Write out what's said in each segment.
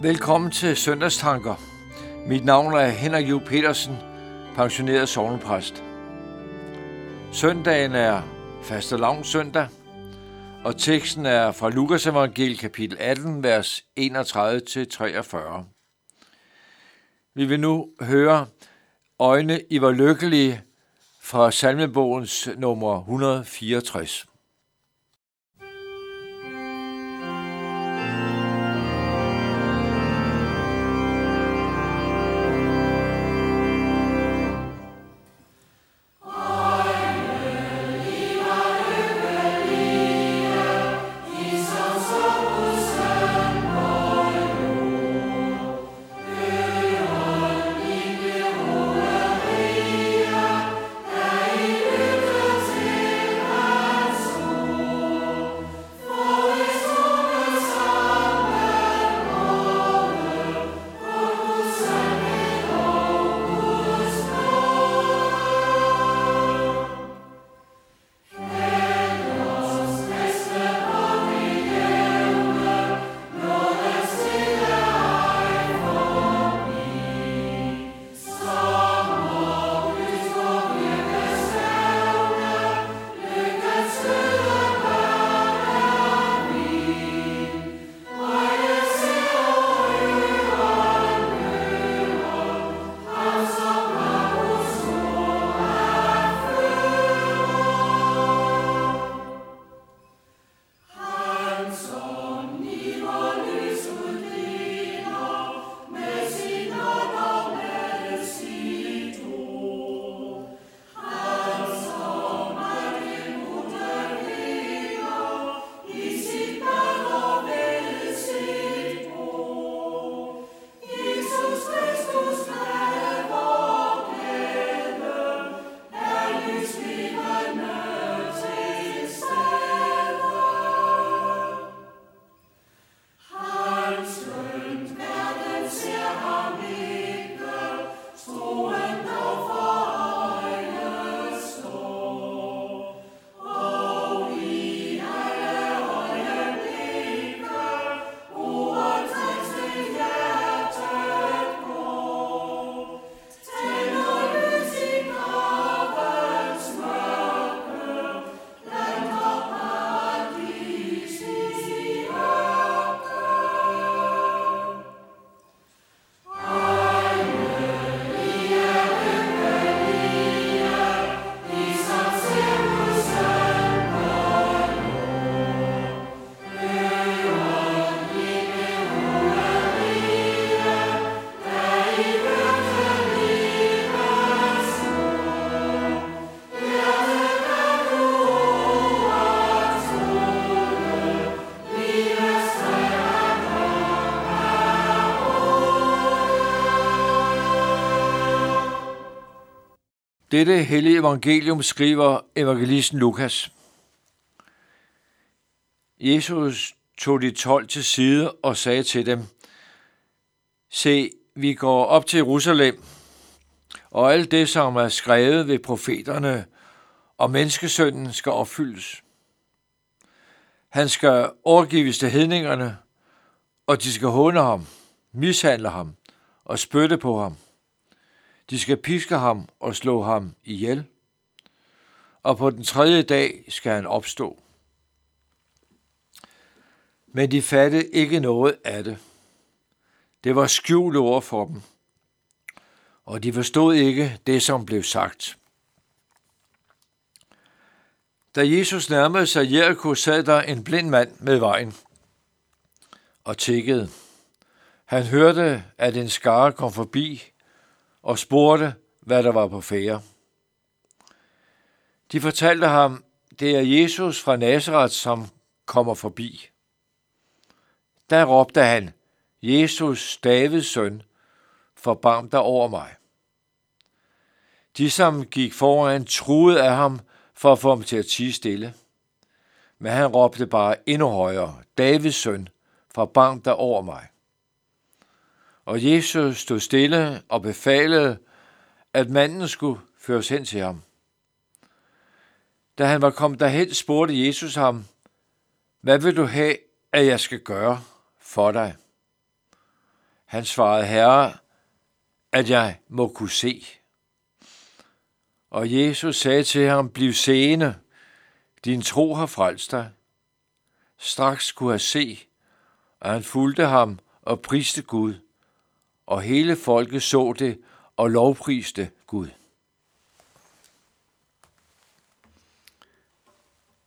Velkommen til Søndagstanker. Mit navn er Henrik Juhl Petersen, pensioneret sovnepræst. Søndagen er faste søndag, og teksten er fra Lukas evangel kapitel 18, vers 31-43. Vi vil nu høre Øjne i var lykkelige fra salmebogens nummer 164. Dette hellige evangelium skriver evangelisten Lukas. Jesus tog de tolv til side og sagde til dem, Se, vi går op til Jerusalem, og alt det, som er skrevet ved profeterne og menneskesønnen, skal opfyldes. Han skal overgives til hedningerne, og de skal håne ham, mishandle ham og spytte på ham. De skal piske ham og slå ham ihjel, og på den tredje dag skal han opstå. Men de fattede ikke noget af det. Det var skjulte ord for dem, og de forstod ikke det, som blev sagt. Da Jesus nærmede sig Jericho, sad der en blind mand med vejen og tikkede. Han hørte, at en skare kom forbi, og spurgte, hvad der var på fære. De fortalte ham, det er Jesus fra Nazareth, som kommer forbi. Der råbte han, Jesus, Davids søn, forbarm dig over mig. De, som gik foran, truede af ham for at få ham til at tige stille. Men han råbte bare endnu højere, Davids søn, forbarm dig over mig. Og Jesus stod stille og befalede, at manden skulle føres hen til ham. Da han var kommet derhen, spurgte Jesus ham, hvad vil du have, at jeg skal gøre for dig? Han svarede, Herre, at jeg må kunne se. Og Jesus sagde til ham, bliv seende, din tro har frelst dig. Straks kunne han se, og han fulgte ham og priste Gud, og hele folket så det og lovpriste Gud.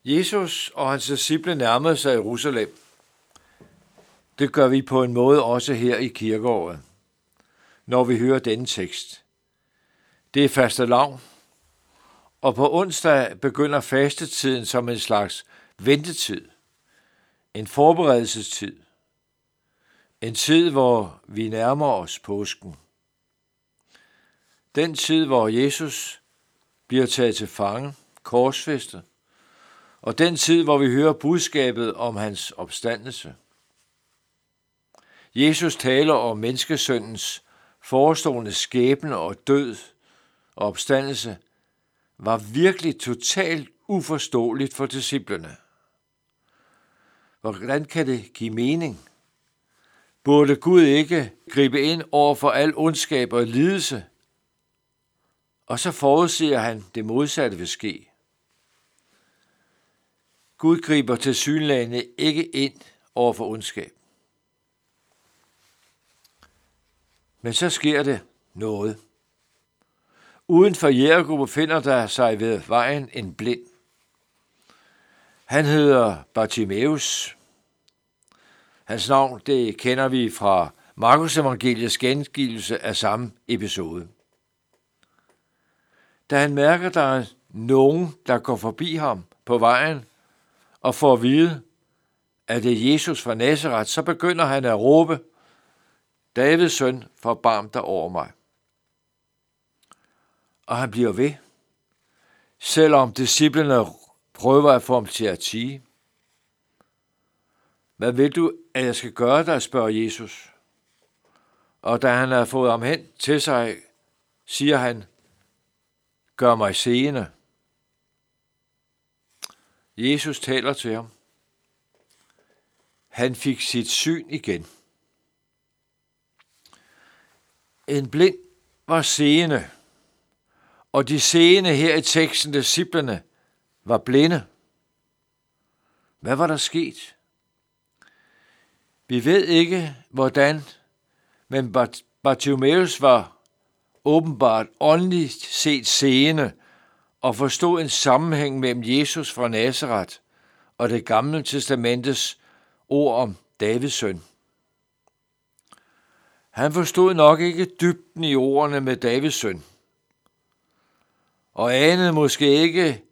Jesus og hans disciple nærmede sig Jerusalem. Det gør vi på en måde også her i kirkeåret, når vi hører denne tekst. Det er faste lav, og på onsdag begynder fastetiden som en slags ventetid, en forberedelsestid, en tid, hvor vi nærmer os påsken. Den tid, hvor Jesus bliver taget til fange, korsfæstet, og den tid, hvor vi hører budskabet om hans opstandelse. Jesus taler om menneskesøndens forestående skæbne og død og opstandelse, var virkelig totalt uforståeligt for disciplene. Hvordan kan det give mening? Burde Gud ikke gribe ind over for al ondskab og lidelse? Og så forudsiger han, det modsatte vil ske. Gud griber til synlagene ikke ind over for ondskab. Men så sker det noget. Uden for Jericho befinder der sig ved vejen en blind. Han hedder Bartimeus. Hans navn, det kender vi fra Markus evangeliets gengivelse af samme episode. Da han mærker, der er nogen, der går forbi ham på vejen, og får at vide, at det er Jesus fra Nazareth, så begynder han at råbe, Davids søn, forbarm dig over mig. Og han bliver ved, selvom disciplene prøver at få ham til at tige. Hvad vil du, at jeg skal gøre dig, spørger Jesus. Og da han har fået ham hen til sig, siger han, gør mig seende. Jesus taler til ham. Han fik sit syn igen. En blind var seende, og de seende her i teksten, disciplerne, var blinde. Hvad var der sket? Vi ved ikke, hvordan, men Bartimaeus var åbenbart åndeligt set seende og forstod en sammenhæng mellem Jesus fra Nazareth og det gamle testamentets ord om Davids søn. Han forstod nok ikke dybden i ordene med Davids søn, og anede måske ikke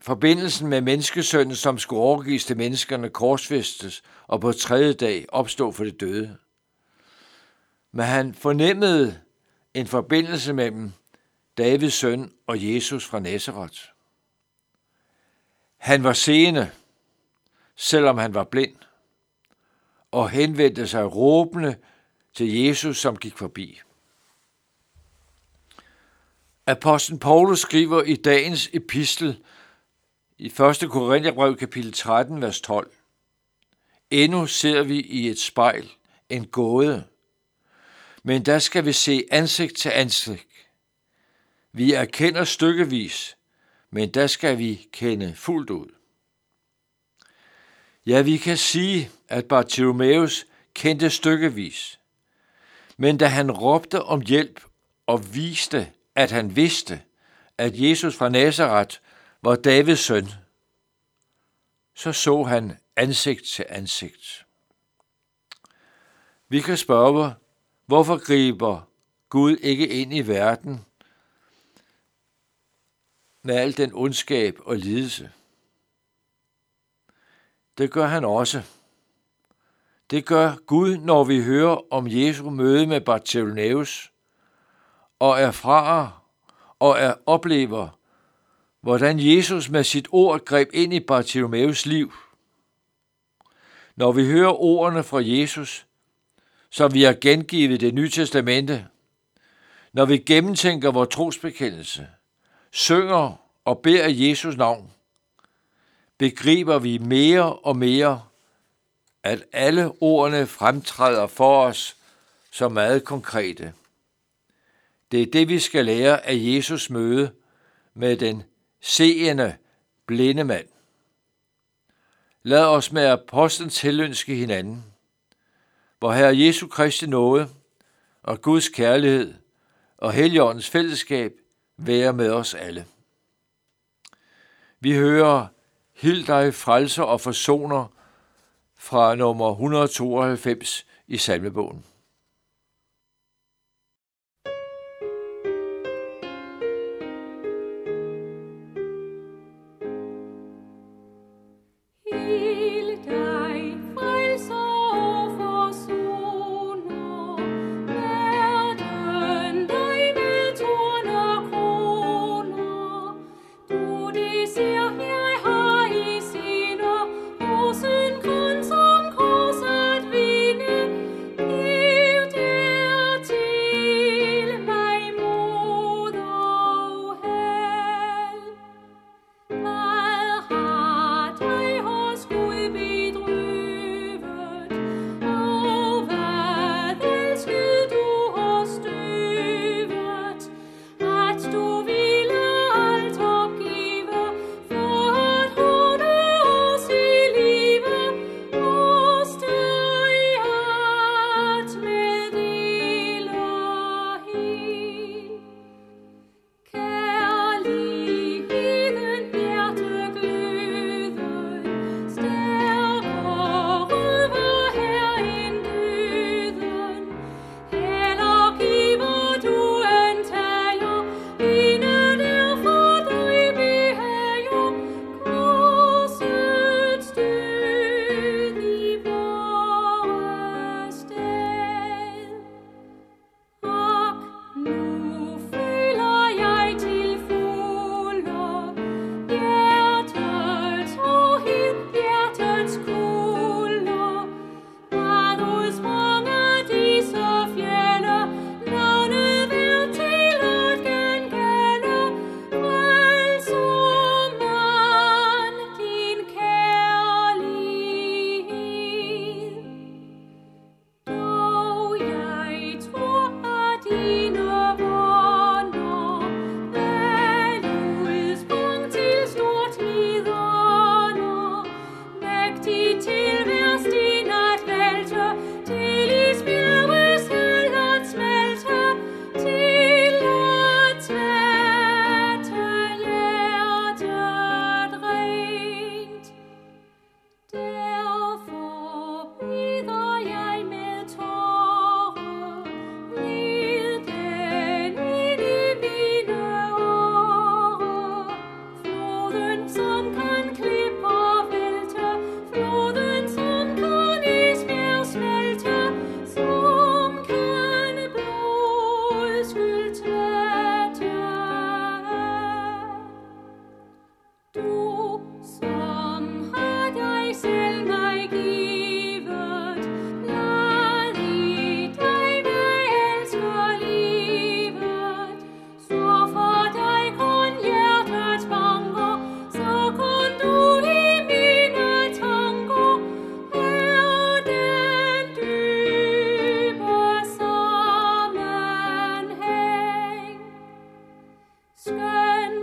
forbindelsen med menneskesønnen, som skulle overgives til menneskerne, korsfæstes og på tredje dag opstå for det døde. Men han fornemmede en forbindelse mellem Davids søn og Jesus fra Nazareth. Han var seende, selvom han var blind, og henvendte sig råbende til Jesus, som gik forbi. Apostlen Paulus skriver i dagens epistel i 1. Korintherbrev kapitel 13, vers 12. Endnu ser vi i et spejl en gåde, men der skal vi se ansigt til ansigt. Vi erkender stykkevis, men der skal vi kende fuldt ud. Ja, vi kan sige, at Bartimaeus kendte stykkevis. Men da han råbte om hjælp og viste, at han vidste, at Jesus fra Nazareth var Davids søn, så så han ansigt til ansigt. Vi kan spørge, hvorfor griber Gud ikke ind i verden med al den ondskab og lidelse? Det gør han også. Det gør Gud, når vi hører om Jesu møde med Bartholomeus og erfarer og er oplever, hvordan Jesus med sit ord greb ind i Bartimaeus liv. Når vi hører ordene fra Jesus, som vi har gengivet det nye testamente, når vi gennemtænker vores trosbekendelse, synger og beder Jesus navn, begriber vi mere og mere, at alle ordene fremtræder for os som meget konkrete. Det er det, vi skal lære af Jesus møde med den seende blinde mand. Lad os med apostlen tilønske hinanden, hvor Herre Jesu Kristi nåde og Guds kærlighed og Helligåndens fællesskab være med os alle. Vi hører Hild dig frelser og forsoner fra nummer 192 i salmebogen.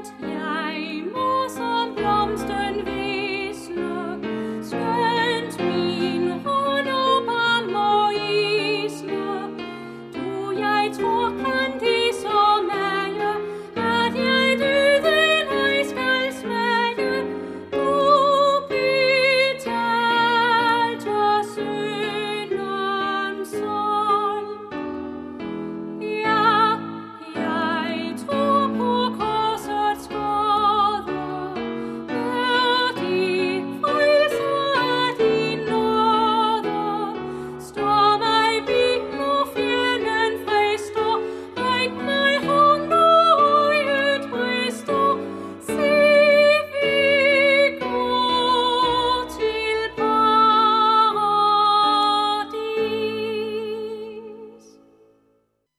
Skønt, ja.